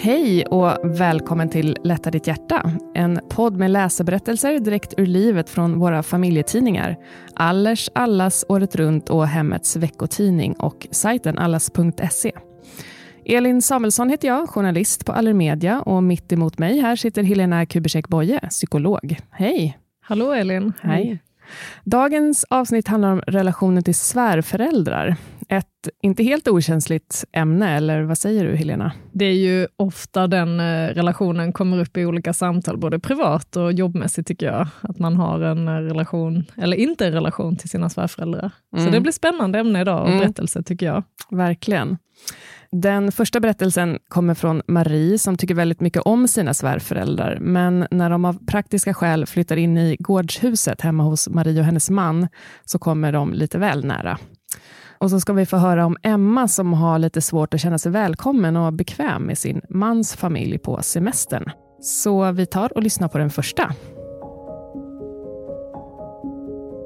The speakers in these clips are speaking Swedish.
Hej och välkommen till Lätta ditt hjärta. En podd med läseberättelser direkt ur livet från våra familjetidningar. Allers, Allas, Året Runt och Hemmets veckotidning och sajten allas.se. Elin Samuelsson heter jag, journalist på Allermedia och mitt emot mig här sitter Helena Kubersek Boye, psykolog. Hej! Hallå Elin. Hej. Dagens avsnitt handlar om relationen till svärföräldrar. Ett inte helt okänsligt ämne, eller vad säger du Helena? Det är ju ofta den eh, relationen kommer upp i olika samtal, både privat och jobbmässigt tycker jag. Att man har en eh, relation, eller inte en relation till sina svärföräldrar. Så Mm. det blir spännande ämne idag och Mm. berättelse tycker jag. Verkligen. Den första berättelsen kommer från Marie som tycker väldigt mycket om sina svärföräldrar, men när de av praktiska skäl flyttar in i gårdshuset hemma hos Marie och hennes man, så kommer de lite väl nära. Och så ska vi få höra om Emma som har lite svårt att känna sig välkommen och bekväm med sin mans familj på semestern. Så vi tar och lyssnar på den första.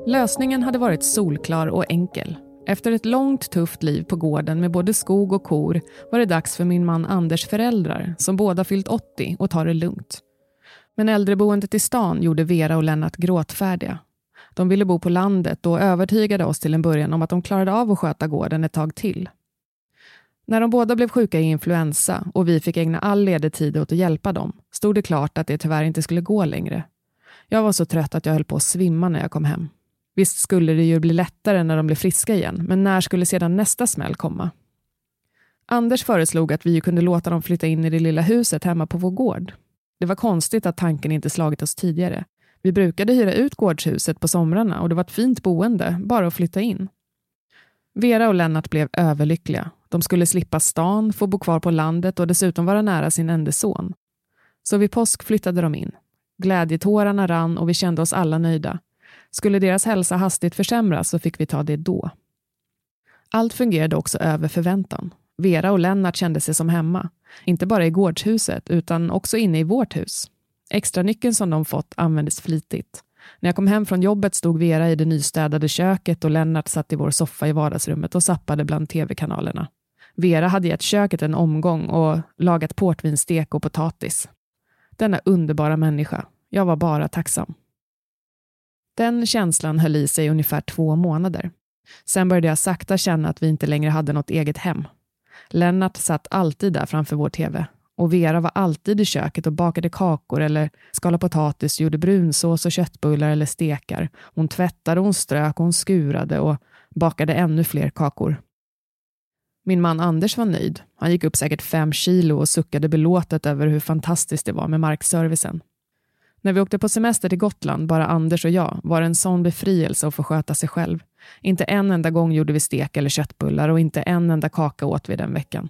Lösningen hade varit solklar och enkel. Efter ett långt tufft liv på gården med både skog och kor var det dags för min man Anders föräldrar, som båda fyllt 80 och tar det lugnt. Men äldreboendet i stan gjorde Vera och Lennart gråtfärdiga. De ville bo på landet och övertygade oss till en början om att de klarade av att sköta gården ett tag till. När de båda blev sjuka i influensa och vi fick ägna all ledig tid åt att hjälpa dem stod det klart att det tyvärr inte skulle gå längre. Jag var så trött att jag höll på att svimma när jag kom hem. Visst skulle det ju bli lättare när de blev friska igen, men när skulle sedan nästa smäll komma? Anders föreslog att vi ju kunde låta dem flytta in i det lilla huset hemma på vår gård. Det var konstigt att tanken inte slagit oss tidigare. Vi brukade hyra ut gårdshuset på somrarna och det var ett fint boende, bara att flytta in. Vera och Lennart blev överlyckliga. De skulle slippa stan, få bo kvar på landet och dessutom vara nära sin enda son. Så vid påsk flyttade de in. Glädjetårarna rann och vi kände oss alla nöjda. Skulle deras hälsa hastigt försämras så fick vi ta det då. Allt fungerade också över förväntan. Vera och Lennart kände sig som hemma. Inte bara i gårdshuset, utan också inne i vårt hus. Extra nyckeln som de fått användes flitigt. När jag kom hem från jobbet stod Vera i det nystädade köket och Lennart satt i vår soffa i vardagsrummet och sappade bland tv-kanalerna. Vera hade gett köket en omgång och lagat portvinstek och potatis. Denna underbara människa. Jag var bara tacksam. Den känslan höll i sig ungefär två månader. Sen började jag sakta känna att vi inte längre hade något eget hem. Lennart satt alltid där framför vår tv och Vera var alltid i köket och bakade kakor eller skalade potatis, gjorde brunsås och köttbullar eller stekar. Hon tvättade, hon strök, hon skurade och bakade ännu fler kakor. Min man Anders var nöjd. Han gick upp säkert fem kilo och suckade belåtet över hur fantastiskt det var med markservicen. När vi åkte på semester till Gotland, bara Anders och jag, var det en sån befrielse att få sköta sig själv. Inte en enda gång gjorde vi stek eller köttbullar och inte en enda kaka åt vi den veckan.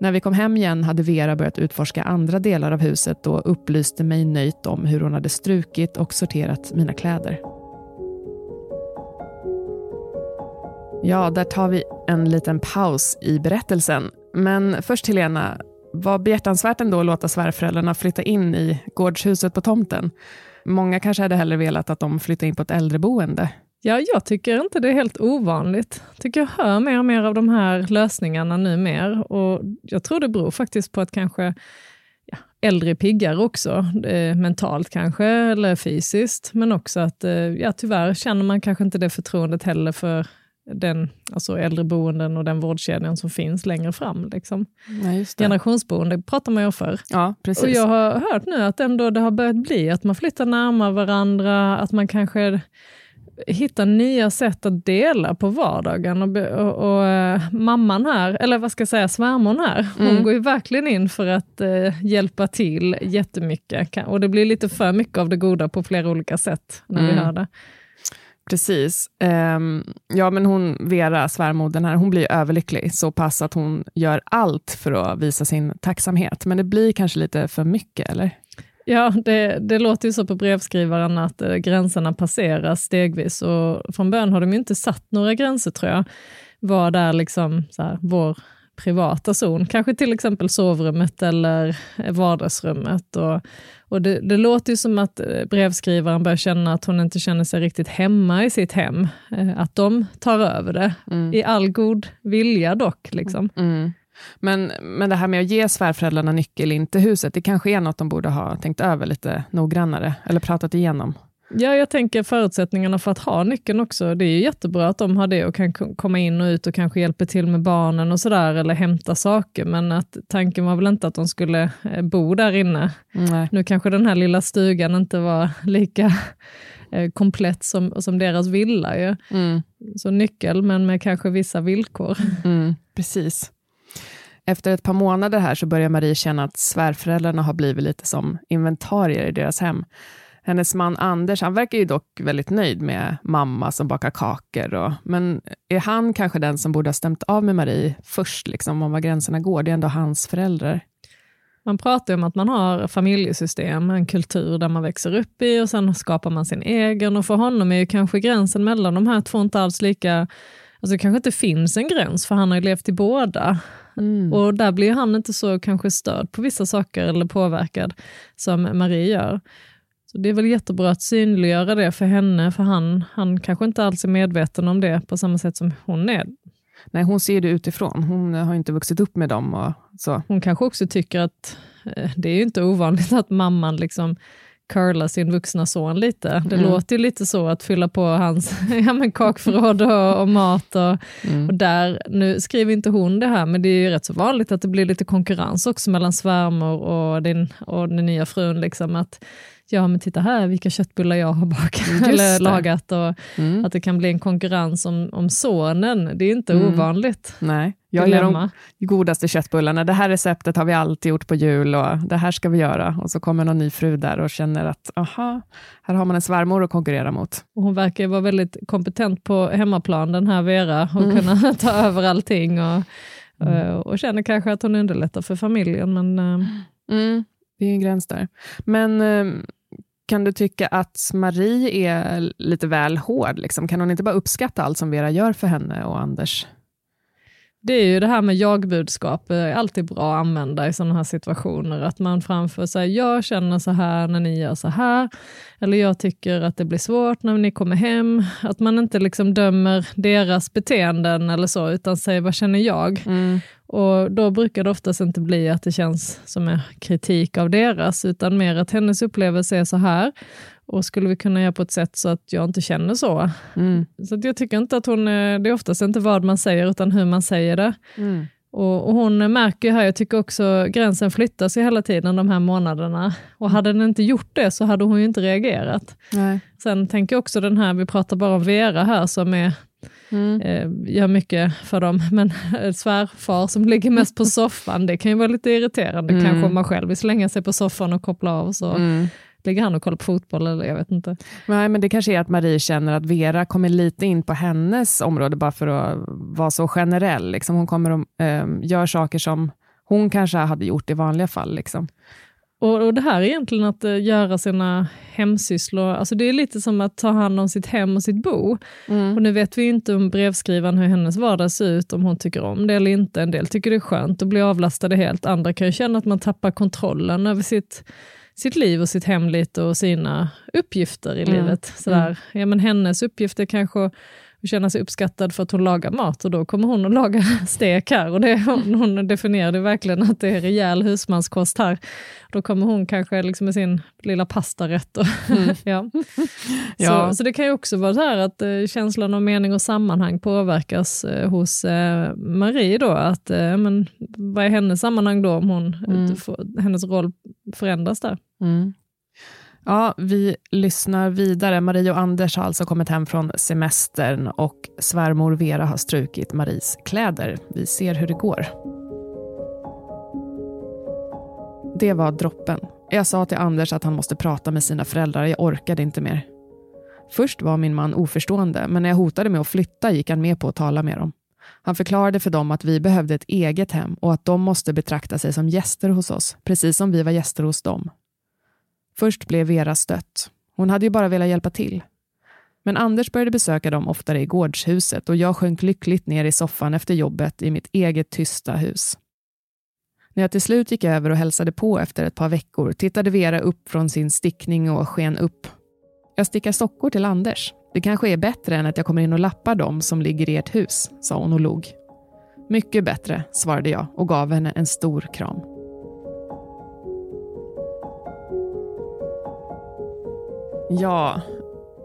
När vi kom hem igen hade Vera börjat utforska andra delar av huset och upplyste mig nöjt om hur hon hade strukit och sorterat mina kläder. Ja, där tar vi en liten paus i berättelsen. Men först Helena, var behjärtansvärt ändå att låta svärföräldrarna flytta in i gårdshuset på tomten. Många kanske hade hellre velat att de flyttade in på ett äldreboende. Ja, jag tycker inte det är helt ovanligt. tycker jag hör mer och mer av de här lösningarna nu mer. Och jag tror det beror faktiskt på att kanske ja, äldre piggare också, eh, mentalt kanske, eller fysiskt, men också att eh, ja, tyvärr känner man kanske inte det förtroendet heller för den, alltså äldreboenden och den vårdkedjan som finns längre fram. Liksom. Ja. Generationsboende pratar man ju om förr. Ja, precis. Och jag har hört nu att ändå det har börjat bli att man flyttar närmare varandra, att man kanske hittar nya sätt att dela på vardagen. Och, och, och eh, mamman här, eller vad ska jag säga, svärmor här, hon Mm. går ju verkligen in för att eh, hjälpa till jättemycket. Och det blir lite för mycket av det goda på flera olika sätt när vi Mm. hör det. Precis. Ehm, ja, men hon, Vera, svärmodern här, hon blir överlycklig, så pass att hon gör allt för att visa sin tacksamhet. Men det blir kanske lite för mycket, eller? Ja, det, det låter ju så på brevskrivaren att eh, gränserna passeras stegvis och från början har de ju inte satt några gränser tror jag. Vad är liksom så här, vår privata zon? Kanske till exempel sovrummet eller eh, vardagsrummet. Och, och det, det låter ju som att eh, brevskrivaren börjar känna att hon inte känner sig riktigt hemma i sitt hem. Att de tar över det, i all god vilja dock. Liksom. Mm. Men, men det här med att ge svärföräldrarna nyckel in till huset, det kanske är något de borde ha tänkt över lite noggrannare, eller pratat igenom. Ja, jag tänker förutsättningarna för att ha nyckeln också. Det är ju jättebra att de har det och kan komma in och ut och kanske hjälper till med barnen och sådär, eller hämta saker. Men att tanken var väl inte att de skulle eh, bo där inne. Nej. Nu kanske den här lilla stugan inte var lika eh, komplett som, som deras villa. Ju. Mm. Så nyckel, men med kanske vissa villkor. Mm, precis. Efter ett par månader här så börjar Marie känna att svärföräldrarna har blivit lite som inventarier i deras hem. Hennes man Anders, han verkar ju dock väldigt nöjd med mamma som bakar kakor. Och, men är han kanske den som borde ha stämt av med Marie först, liksom, om var gränserna går? Det är ändå hans föräldrar. Man pratar ju om att man har familjesystem, en kultur där man växer upp i och sen skapar man sin egen. Och för honom är ju kanske gränsen mellan de här två inte alls lika... Alltså det kanske inte finns en gräns, för han har ju levt i båda. Och där blir han inte så kanske störd på vissa saker eller påverkad som Marie gör. Så Det är väl jättebra att synliggöra det för henne, för han, han kanske inte alls är medveten om det på samma sätt som hon är. Nej, hon ser det utifrån. Hon har inte vuxit upp med dem. Och så. Hon kanske också tycker att eh, det är ju inte ovanligt att mamman liksom curlar sin vuxna son lite. Det låter ju lite så att fylla på hans ja, men kakförråd och, och mat. Och, och där, nu skriver inte hon det här, men det är ju rätt så vanligt att det blir lite konkurrens också mellan svärmor och, din, och den nya frun. Liksom, att ja men titta här vilka köttbullar jag har bakat Just eller det. lagat. Och Att det kan bli en konkurrens om, om sonen, det är inte ovanligt. Nej, jag gör Dilemma. de godaste köttbullarna. Det här receptet har vi alltid gjort på jul och det här ska vi göra. Och så kommer någon ny fru där och känner att aha, här har man en svärmor att konkurrera mot. Och hon verkar vara väldigt kompetent på hemmaplan, den här Vera, och kunna ta över allting. Och, eh, och känner kanske att hon underlättar för familjen. Men eh, Mm, det är en gräns där. Men eh, kan du tycka att Marie är lite väl hård? Liksom? Kan hon inte bara uppskatta allt som Vera gör för henne och Anders? det är ju det här med jag-budskap, är alltid bra att använda i sådana här situationer. Att man framför sig, jag känner så här när ni gör så här. Eller jag tycker att det blir svårt när ni kommer hem. Att man inte liksom dömer deras beteenden eller så, utan säger vad känner jag? Och då brukar det oftast inte bli att det känns som en kritik av deras, utan mer att hennes upplevelse är så här. Och skulle vi kunna göra på ett sätt så att jag inte känner så? Så att jag tycker inte att hon, är- det är oftast inte vad man säger, utan hur man säger det. Och, och hon märker ju här, jag tycker också gränsen flyttas ju hela tiden de här månaderna. Och hade den inte gjort det så hade hon ju inte reagerat. Nej. Sen tänker jag också den här, vi pratar bara om Vera här som är, eh, gör mycket för dem, men eh, svärfar som ligger mest på soffan, det kan ju vara lite irriterande kanske om man själv vill slänga sig på soffan och koppla av så ligger han och kollar på fotboll eller jag vet inte. Nej, men det kanske är att Marie känner att Vera kommer lite in på hennes område bara för att vara så generell. Liksom. Hon kommer och eh, gör saker som hon kanske hade gjort i vanliga fall. Liksom. Och, och det här är egentligen att eh, göra sina hemsysslor, alltså det är lite som att ta hand om sitt hem och sitt bo. Och nu vet vi ju inte om brevskrivaren hur hennes vardag ser ut, om hon tycker om det eller inte. En del tycker det är skönt att bli avlastade helt, andra kan ju känna att man tappar kontrollen över sitt, sitt liv och sitt hem lite och sina uppgifter i livet. Sådär. Ja, men hennes uppgift är kanske och känna sig uppskattad för att hon lagar mat och då kommer hon att laga stek här och det, hon, hon definierade verkligen att det är rejäl husmanskost här. Då kommer hon kanske liksom med sin lilla pastarätt. Och, mm. ja. ja. Så, så, det kan ju också vara så här att eh, känslan av mening och sammanhang påverkas eh, hos eh, Marie då, att eh, men, vad är hennes sammanhang då om hon, mm. hennes roll förändras där? Mm. Ja, vi lyssnar vidare. Marie och Anders har alltså kommit hem från semestern och svärmor Vera har strukit Maries kläder. Vi ser hur det går. Det var droppen. Jag sa till Anders att han måste prata med sina föräldrar. Jag orkade inte mer. Först var min man oförstående, men när jag hotade med att flytta gick han med på att tala med dem. Han förklarade för dem att vi behövde ett eget hem och att de måste betrakta sig som gäster hos oss, precis som vi var gäster hos dem. Först blev Vera stött. Hon hade ju bara velat hjälpa till. Men Anders började besöka dem oftare i gårdshuset och jag sjönk lyckligt ner i soffan efter jobbet i mitt eget tysta hus. När jag till slut gick över och hälsade på efter ett par veckor tittade Vera upp från sin stickning och sken upp. Jag stickar sockor till Anders. Det kanske är bättre än att jag kommer in och lappar dem som ligger i ert hus, sa hon och log. Mycket bättre, svarade jag och gav henne en stor kram. Ja,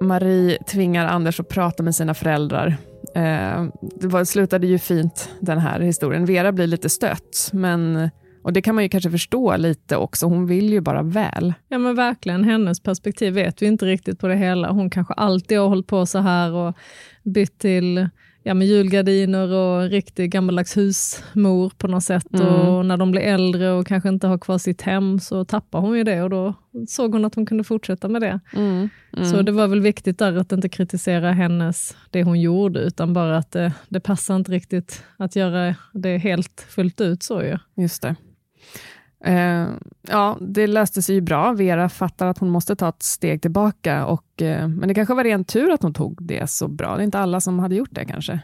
Marie tvingar Anders att prata med sina föräldrar. Eh, det var, slutade ju fint, den här historien. Vera blir lite stött, men och det kan man ju kanske förstå lite också. Hon vill ju bara väl. Ja men verkligen, hennes perspektiv vet vi inte riktigt på det hela. Hon kanske alltid har hållit på så här och bytt till ja, med julgardiner och riktig gammaldags husmor på något sätt. Mm. Och när de blir äldre och kanske inte har kvar sitt hem så tappar hon ju det och då såg hon att hon kunde fortsätta med det. Mm. Mm. Så det var väl viktigt där att inte kritisera hennes, det hon gjorde, utan bara att det, det passar inte riktigt att göra det helt fullt ut så ju. Just det. Eh, ja, det löste sig ju bra. Vera fattar att hon måste ta ett steg tillbaka, och, eh, men det kanske var ren tur att hon tog det så bra. Det är inte alla som hade gjort det kanske.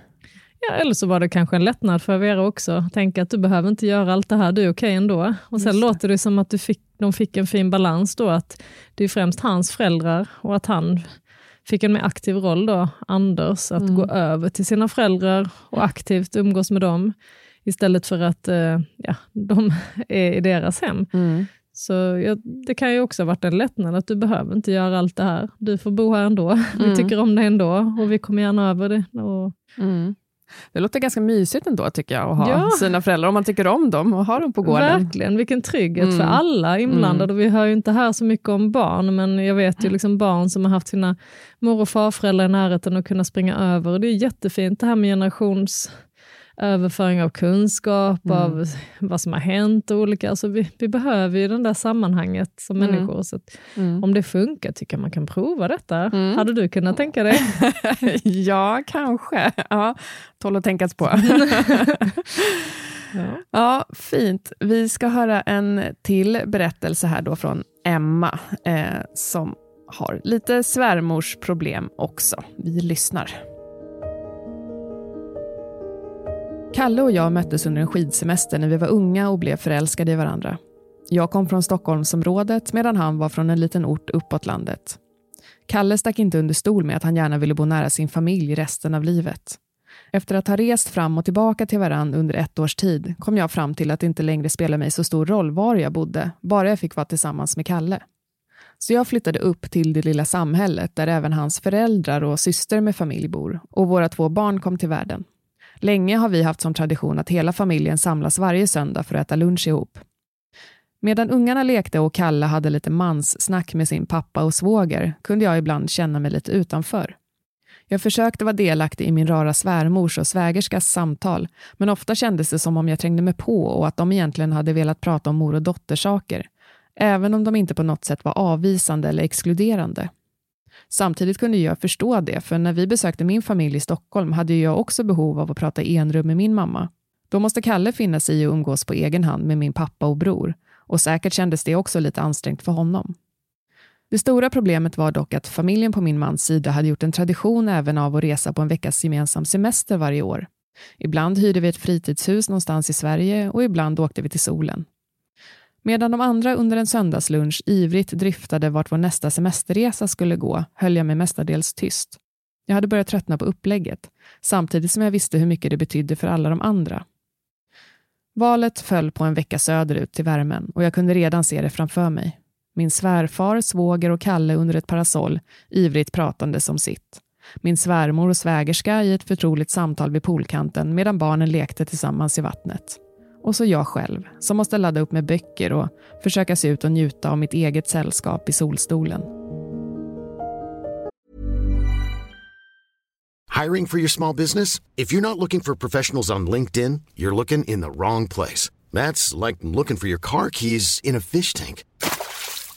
Ja, eller så var det kanske en lättnad för Vera också. Tänka att du behöver inte göra allt det här, du är okej okay ändå. Och sen låter det som att du fick, de fick en fin balans då, att det är främst hans föräldrar och att han fick en mer aktiv roll då, Anders, att mm. gå över till sina föräldrar och aktivt umgås med dem istället för att eh, ja, de är i deras hem. Mm. Så ja, det kan ju också ha varit en lättnad att du behöver inte göra allt det här. Du får bo här ändå. Mm. Vi tycker om det ändå och vi kommer gärna över det. Och... Mm. Det låter ganska mysigt ändå tycker jag, att ha ja. sina föräldrar, om man tycker om dem och ha dem på gården. Verkligen, vilken trygghet mm. för alla inblandade. Mm. Vi hör ju inte här så mycket om barn, men jag vet ju liksom barn som har haft sina mor och farföräldrar i närheten och kunnat springa över. Och det är jättefint det här med generations överföring av kunskap, mm. av vad som har hänt och olika. Alltså vi, vi behöver ju det där sammanhanget som mm. människor. Så mm. Om det funkar tycker jag man kan prova detta. Mm. Hade du kunnat tänka dig? ja, kanske. Ja, tål att tänkas på. ja. ja, fint. Vi ska höra en till berättelse här då från Emma, eh, som har lite svärmorsproblem också. Vi lyssnar. Kalle och jag möttes under en skidsemester när vi var unga och blev förälskade i varandra. Jag kom från Stockholmsområdet medan han var från en liten ort uppåt landet. Kalle stack inte under stol med att han gärna ville bo nära sin familj resten av livet. Efter att ha rest fram och tillbaka till varann under ett års tid kom jag fram till att det inte längre spelade mig så stor roll var jag bodde, bara jag fick vara tillsammans med Kalle. Så jag flyttade upp till det lilla samhället där även hans föräldrar och syster med familj bor och våra två barn kom till världen. Länge har vi haft som tradition att hela familjen samlas varje söndag för att äta lunch ihop. Medan ungarna lekte och Kalle hade lite manssnack med sin pappa och svåger kunde jag ibland känna mig lite utanför. Jag försökte vara delaktig i min rara svärmors och svägerskas samtal, men ofta kändes det som om jag trängde mig på och att de egentligen hade velat prata om mor och dottersaker, även om de inte på något sätt var avvisande eller exkluderande. Samtidigt kunde jag förstå det, för när vi besökte min familj i Stockholm hade jag också behov av att prata enrum med min mamma. Då måste Kalle finna sig i att umgås på egen hand med min pappa och bror, och säkert kändes det också lite ansträngt för honom. Det stora problemet var dock att familjen på min mans sida hade gjort en tradition även av att resa på en veckas gemensam semester varje år. Ibland hyrde vi ett fritidshus någonstans i Sverige och ibland åkte vi till solen. Medan de andra under en söndagslunch ivrigt dryftade vart vår nästa semesterresa skulle gå höll jag mig mestadels tyst. Jag hade börjat tröttna på upplägget, samtidigt som jag visste hur mycket det betydde för alla de andra. Valet föll på en vecka söderut till värmen och jag kunde redan se det framför mig. Min svärfar, svåger och Kalle under ett parasoll, ivrigt pratande som sitt. Min svärmor och svägerska i ett förtroligt samtal vid poolkanten medan barnen lekte tillsammans i vattnet. Och så jag själv, som måste ladda upp med böcker och försöka se ut och njuta av mitt eget sällskap i solstolen. Hiring for your small business? If you're not looking for professionals on LinkedIn, you're looking in the wrong place. That's like looking for your car keys in a fish tank.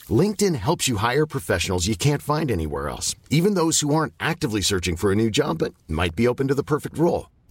LinkedIn helps you hire professionals you can't find anywhere else, even those who aren't actively searching for a new job but might be open to the perfect role.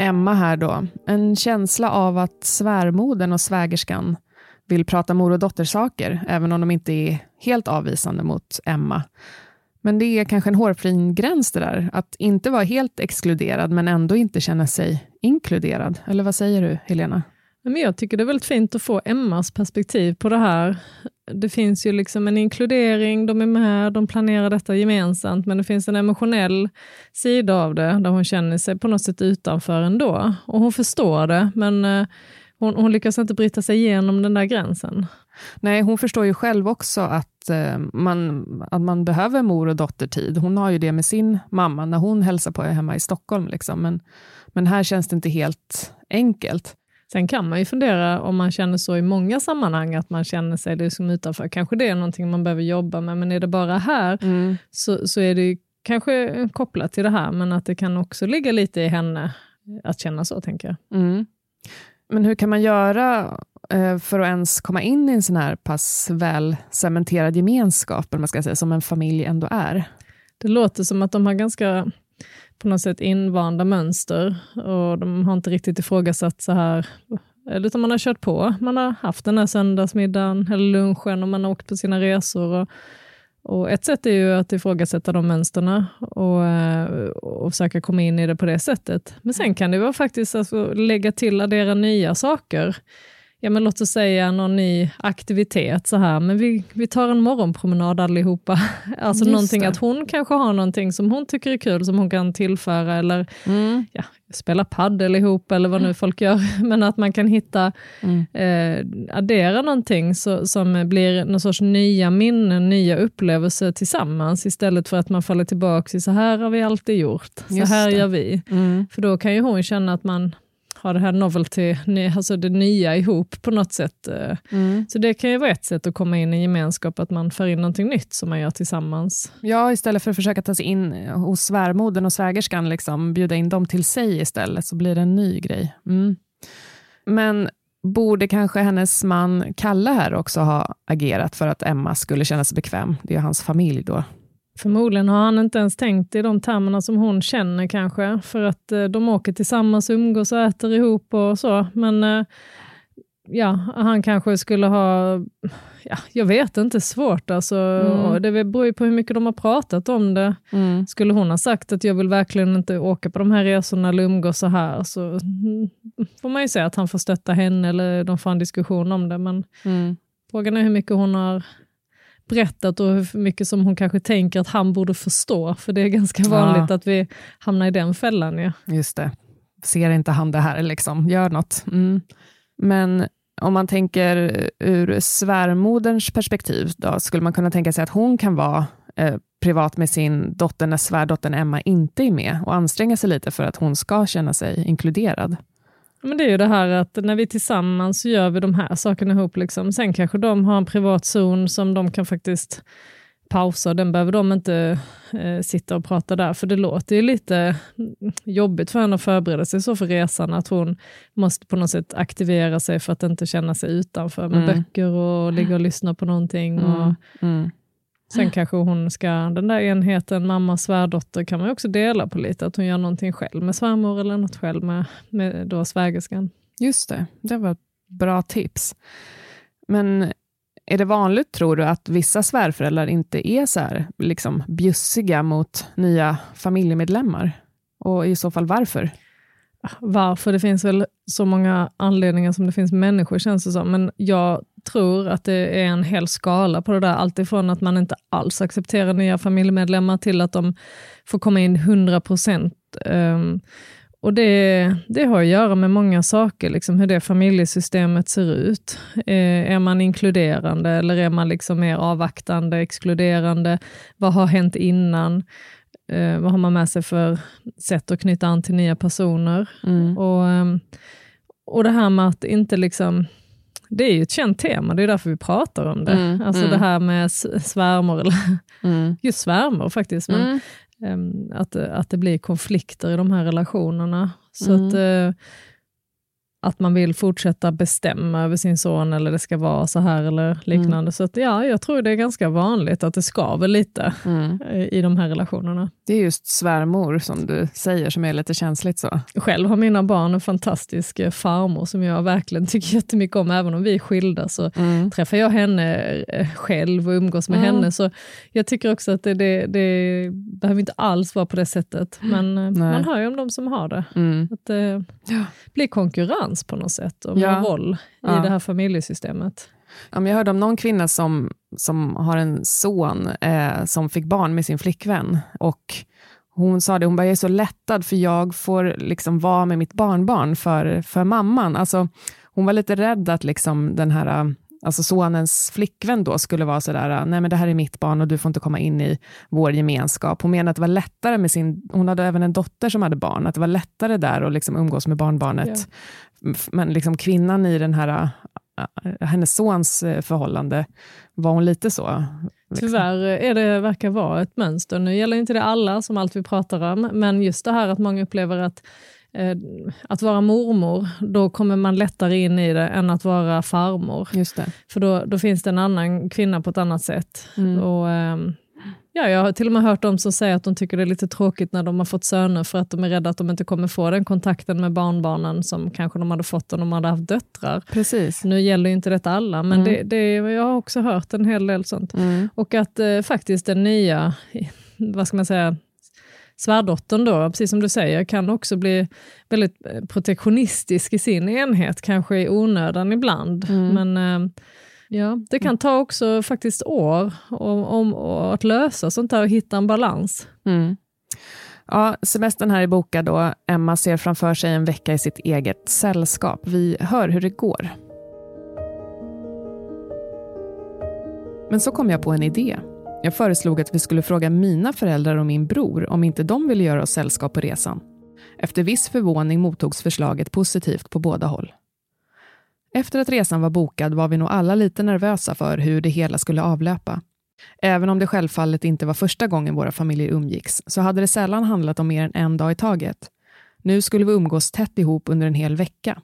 Emma här då, en känsla av att svärmodern och svägerskan vill prata mor och dottersaker, även om de inte är helt avvisande mot Emma. Men det är kanske en hårfin gräns det där, att inte vara helt exkluderad men ändå inte känna sig inkluderad. Eller vad säger du, Helena? Men jag tycker det är väldigt fint att få Emmas perspektiv på det här. Det finns ju liksom en inkludering, de är med, de planerar detta gemensamt, men det finns en emotionell sida av det, där hon känner sig på något sätt utanför ändå. Och hon förstår det, men eh, hon, hon lyckas inte bryta sig igenom den där gränsen. Nej, hon förstår ju själv också att, eh, man, att man behöver mor och dottertid. Hon har ju det med sin mamma när hon hälsar på hemma i Stockholm. Liksom. Men, men här känns det inte helt enkelt. Sen kan man ju fundera om man känner så i många sammanhang, att man känner sig liksom utanför. Kanske det är någonting man behöver jobba med, men är det bara här mm. så, så är det kanske kopplat till det här, men att det kan också ligga lite i henne att känna så, tänker jag. Mm. Men hur kan man göra eh, för att ens komma in i en sån här pass väl cementerad gemenskap, eller man ska säga, som en familj ändå är? Det låter som att de har ganska på något sätt invanda mönster och de har inte riktigt ifrågasatt så här, utan man har kört på. Man har haft den här söndagsmiddagen eller lunchen och man har åkt på sina resor. Och, och ett sätt är ju att ifrågasätta de mönsterna och, eh, och försöka komma in i det på det sättet. Men sen kan det vara faktiskt alltså lägga till, addera nya saker ja men låt oss säga någon ny aktivitet så här, men vi, vi tar en morgonpromenad allihopa. Alltså Just någonting det. att hon kanske har någonting som hon tycker är kul som hon kan tillföra eller mm. ja, spela paddel ihop eller vad nu folk gör. Men att man kan hitta, mm. eh, addera någonting så, som blir någon sorts nya minnen, nya upplevelser tillsammans istället för att man faller tillbaka i så här har vi alltid gjort, så Just här det. gör vi. Mm. För då kan ju hon känna att man ha det här novelty, alltså det nya ihop på något sätt. Eh. Mm. Så det kan ju vara ett sätt att komma in i gemenskap, att man för in någonting nytt som man gör tillsammans. Ja, istället för att försöka ta sig in hos svärmodern och svägerskan, liksom, bjuda in dem till sig istället, så blir det en ny grej. Mm. Men borde kanske hennes man Kalle här också ha agerat för att Emma skulle känna sig bekväm? Det är hans familj då. Förmodligen har han inte ens tänkt i de termerna som hon känner kanske, för att eh, de åker tillsammans, umgås och äter ihop och så. Men eh, ja, han kanske skulle ha, ja, jag vet inte, svårt alltså. Mm. Det beror ju på hur mycket de har pratat om det. Mm. Skulle hon ha sagt att jag vill verkligen inte åka på de här resorna eller umgås så här, så mm, får man ju säga att han får stötta henne eller de får en diskussion om det. Men mm. frågan är hur mycket hon har berättat och hur mycket som hon kanske tänker att han borde förstå. För det är ganska vanligt ja. att vi hamnar i den fällan. Ja. Just det. Ser inte han det här? Liksom? Gör något. Mm. Men om man tänker ur svärmoderns perspektiv, då, skulle man kunna tänka sig att hon kan vara eh, privat med sin dotter när svärdottern Emma inte är med och anstränga sig lite för att hon ska känna sig inkluderad? Men det är ju det här att när vi tillsammans så gör vi de här sakerna ihop. Liksom. Sen kanske de har en privat zon som de kan faktiskt pausa. Den behöver de inte eh, sitta och prata där. För det låter ju lite jobbigt för henne att förbereda sig så för resan. Att hon måste på något sätt aktivera sig för att inte känna sig utanför med Mm. böcker och ligga och lyssna på någonting. Och, Mm. Mm. Sen kanske hon ska, den där enheten mamma och svärdotter kan man också dela på lite, att hon gör någonting själv med svärmor eller något själv med, med då svägerskan. Just det, det var ett bra tips. Men är det vanligt, tror du, att vissa svärföräldrar inte är så här liksom, bjussiga mot nya familjemedlemmar? Och i så fall varför? Varför? Det finns väl så många anledningar som det finns människor känns det som, men jag tror att det är en hel skala på det där, alltifrån att man inte alls accepterar nya familjemedlemmar till att de får komma in 100 procent. Um, och det, det har att göra med många saker, liksom hur det familjesystemet ser ut. Eh, är man inkluderande eller är man liksom mer avvaktande, exkluderande? Vad har hänt innan? Eh, vad har man med sig för sätt att knyta an till nya personer? Mm. Och, ehm, och det här med att inte liksom... Det är ju ett känt tema, det är därför vi pratar om det. Mm, alltså mm. det här med svärmor, eller Mm. just svärmor faktiskt, men ehm, att, att det blir konflikter i de här relationerna. Så Mm. att, eh, att man vill fortsätta bestämma över sin son eller det ska vara så här eller liknande. Mm. Så att, ja, jag tror det är ganska vanligt att det skaver lite Mm. eh, i de här relationerna. Det är just svärmor som du säger som är lite känsligt så. Själv har mina barn en fantastisk eh, farmor som jag verkligen tycker jättemycket om. Även om vi är skilda så Mm. träffar jag henne eh, själv och umgås med Mm. henne. Så jag tycker också att det, det, det behöver inte alls vara på det sättet. Men man hör ju om de som har det. Mm. Att det blir konkurrens på något sätt och Ja. roll Ja. i det här familjesystemet. Ja, jag hörde om någon kvinna som, som har en son eh, som fick barn med sin flickvän. Och hon sa det, hon bara, jag är så lättad för jag får liksom vara med mitt barnbarn för, för mamman. Alltså, hon var lite rädd att liksom den här, alltså sonens flickvän då skulle vara sådär, nej men det här är mitt barn och du får inte komma in i vår gemenskap. Hon menade att det var lättare med sin, hon hade även en dotter som hade barn, att det var lättare där att liksom umgås med barnbarnet. F- Men liksom kvinnan i den här, äh, hennes sons eh, förhållande, var hon lite så? liksom? Tyvärr är det, verkar vara ett mönster. Nu gäller inte det alla som allt vi pratar om, men just det här att många upplever att att vara mormor, då kommer man lättare in i det än att vara farmor. Just det. För då, då finns det en annan kvinna på ett annat sätt. Mm. Och, ehm, ja, jag har till och med hört de som säger att de tycker det är lite tråkigt när de har fått söner för att de är rädda att de inte kommer få den kontakten med barnbarnen som kanske de hade fått om de hade haft döttrar. Precis. Nu gäller ju inte detta alla, men Mm. det, det, jag har också hört en hel del sånt. Mm. Och att eh, faktiskt den nya, vad ska man säga, svärdottern då, precis som du säger, kan också bli väldigt eh, protektionistisk i sin enhet, kanske i onödan ibland. Mm. Men eh, ja, det kan ta också faktiskt år om, om, att lösa sånt där och hitta en balans. Mm. Ja, semestern här är bokad då. Emma ser framför sig en vecka i sitt eget sällskap. Vi hör hur det går. Men så kom jag på en idé. Jag föreslog att vi skulle fråga mina föräldrar och min bror om inte de ville göra oss sällskap på resan. Efter viss förvåning mottogs förslaget positivt på båda håll. Efter att resan var bokad var vi nog alla lite nervösa för hur det hela skulle avlöpa. Även om det självfallet inte var första gången våra familjer umgicks, så hade det sällan handlat om mer än en dag i taget. Nu skulle vi umgås tätt ihop under en hel vecka.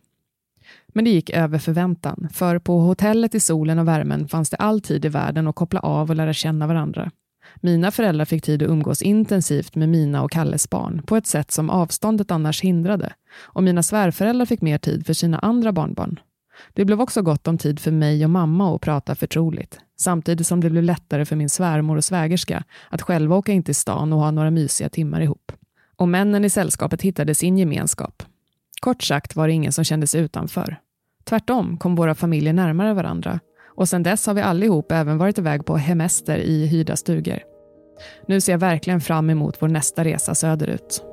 Men det gick över förväntan, för på hotellet i solen och värmen fanns det all tid i världen att koppla av och lära känna varandra. Mina föräldrar fick tid att umgås intensivt med mina och Kalles barn, på ett sätt som avståndet annars hindrade. Och mina svärföräldrar fick mer tid för sina andra barnbarn. Det blev också gott om tid för mig och mamma att prata förtroligt, samtidigt som det blev lättare för min svärmor och svägerska att själva åka in till stan och ha några mysiga timmar ihop. Och männen i sällskapet hittade sin gemenskap. Kort sagt var det ingen som kände sig utanför. Tvärtom kom våra familjer närmare varandra och sedan dess har vi allihop även varit iväg på hemester i hyrda stugor. Nu ser jag verkligen fram emot vår nästa resa söderut.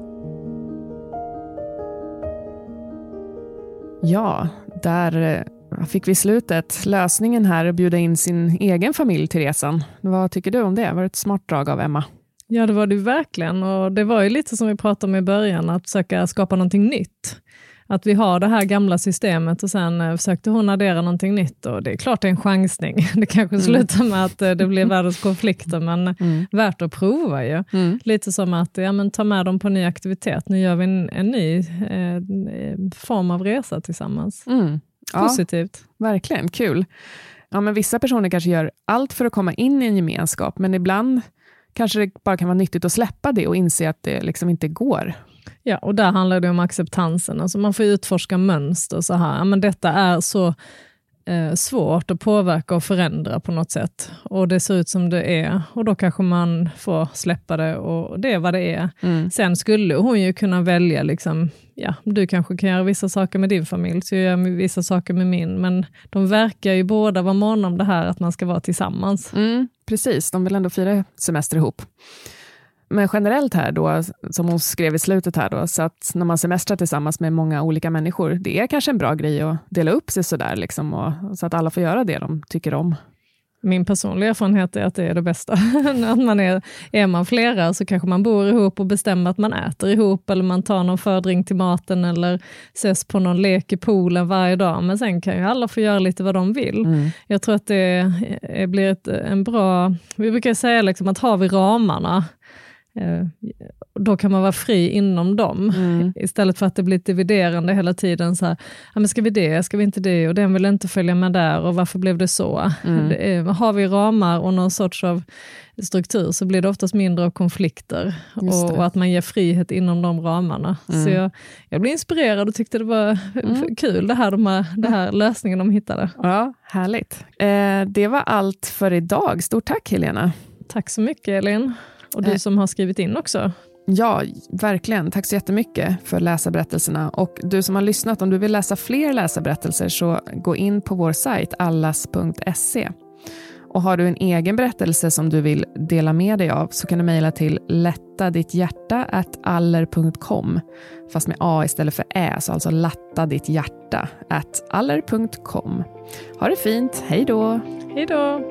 Ja, där eh, fick vi slutet. Lösningen här att bjuda in sin egen familj till resan. Vad tycker du om det? Var det ett smart drag av Emma? Ja, det var det verkligen. Och det var ju lite som vi pratade om i början, att försöka skapa någonting nytt. Att vi har det här gamla systemet och sen eh, försökte hon addera någonting nytt och det är klart det är en chansning. Det kanske Mm. slutar med att eh, det blir världens konflikter men värt att prova ju. Mm. Lite som att ja, men ta med dem på ny aktivitet. Nu gör vi en, en ny eh, form av resa tillsammans. Mm. Ja, Positivt. verkligen. Kul. Ja, men vissa personer kanske gör allt för att komma in i en gemenskap, men ibland kanske det bara kan vara nyttigt att släppa det och inse att det liksom inte går. Ja, och där handlar det om acceptansen. Alltså man får utforska mönster. Så här. Ja, men detta är så eh, svårt att påverka och förändra på något sätt. Och det ser ut som det är. Och då kanske man får släppa det och det är vad det är. Sen skulle hon ju kunna välja, liksom, ja, du kanske kan göra vissa saker med din familj, så jag gör vissa saker med min. Men de verkar ju båda vara måna om det här att man ska vara tillsammans. Mm, precis, de vill ändå fira semester ihop. Men generellt här då, som hon skrev i slutet här då, så att när man semestrar tillsammans med många olika människor, det är kanske en bra grej att dela upp sig sådär, liksom, och, så att alla får göra det de tycker om. Min personliga erfarenhet är att det är det bästa. att man är, är man flera så kanske man bor ihop och bestämmer att man äter ihop, eller man tar någon fördrink till maten, eller ses på någon lek i poolen varje dag. Men sen kan ju alla få göra lite vad de vill. Jag tror att det blir ett, en bra... Vi brukar säga liksom att har vi ramarna, då kan man vara fri inom dem. Istället för att det blir dividerande hela tiden. Så här, ja, men ska vi det, ska vi inte det, och den vill inte följa med där, och varför blev det så? Det är, har vi ramar och någon sorts av struktur så blir det oftast mindre av konflikter och, och att man ger frihet inom de ramarna. Så jag, jag blev inspirerad och tyckte det var kul, det här, de här, det här lösningen de hittade. Ja, härligt. Eh, det var allt för idag. Stort tack Helena. Tack så mycket Elin. Och du Eh. som har skrivit in också. Ja, verkligen. Tack så jättemycket för läsarberättelserna. Och du som har lyssnat, om du vill läsa fler läsarberättelser så gå in på vår sajt allas.se. Och har du en egen berättelse som du vill dela med dig av så kan du mejla till lättaditthjärta@aller.com fast med a istället för ä, så alltså latta ditt hjärta aller.com. Ha det fint, hej då! Hej då!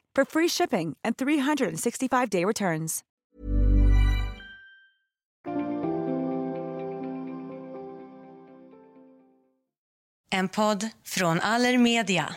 for free shipping and 365-day returns. En podd från Allermedia.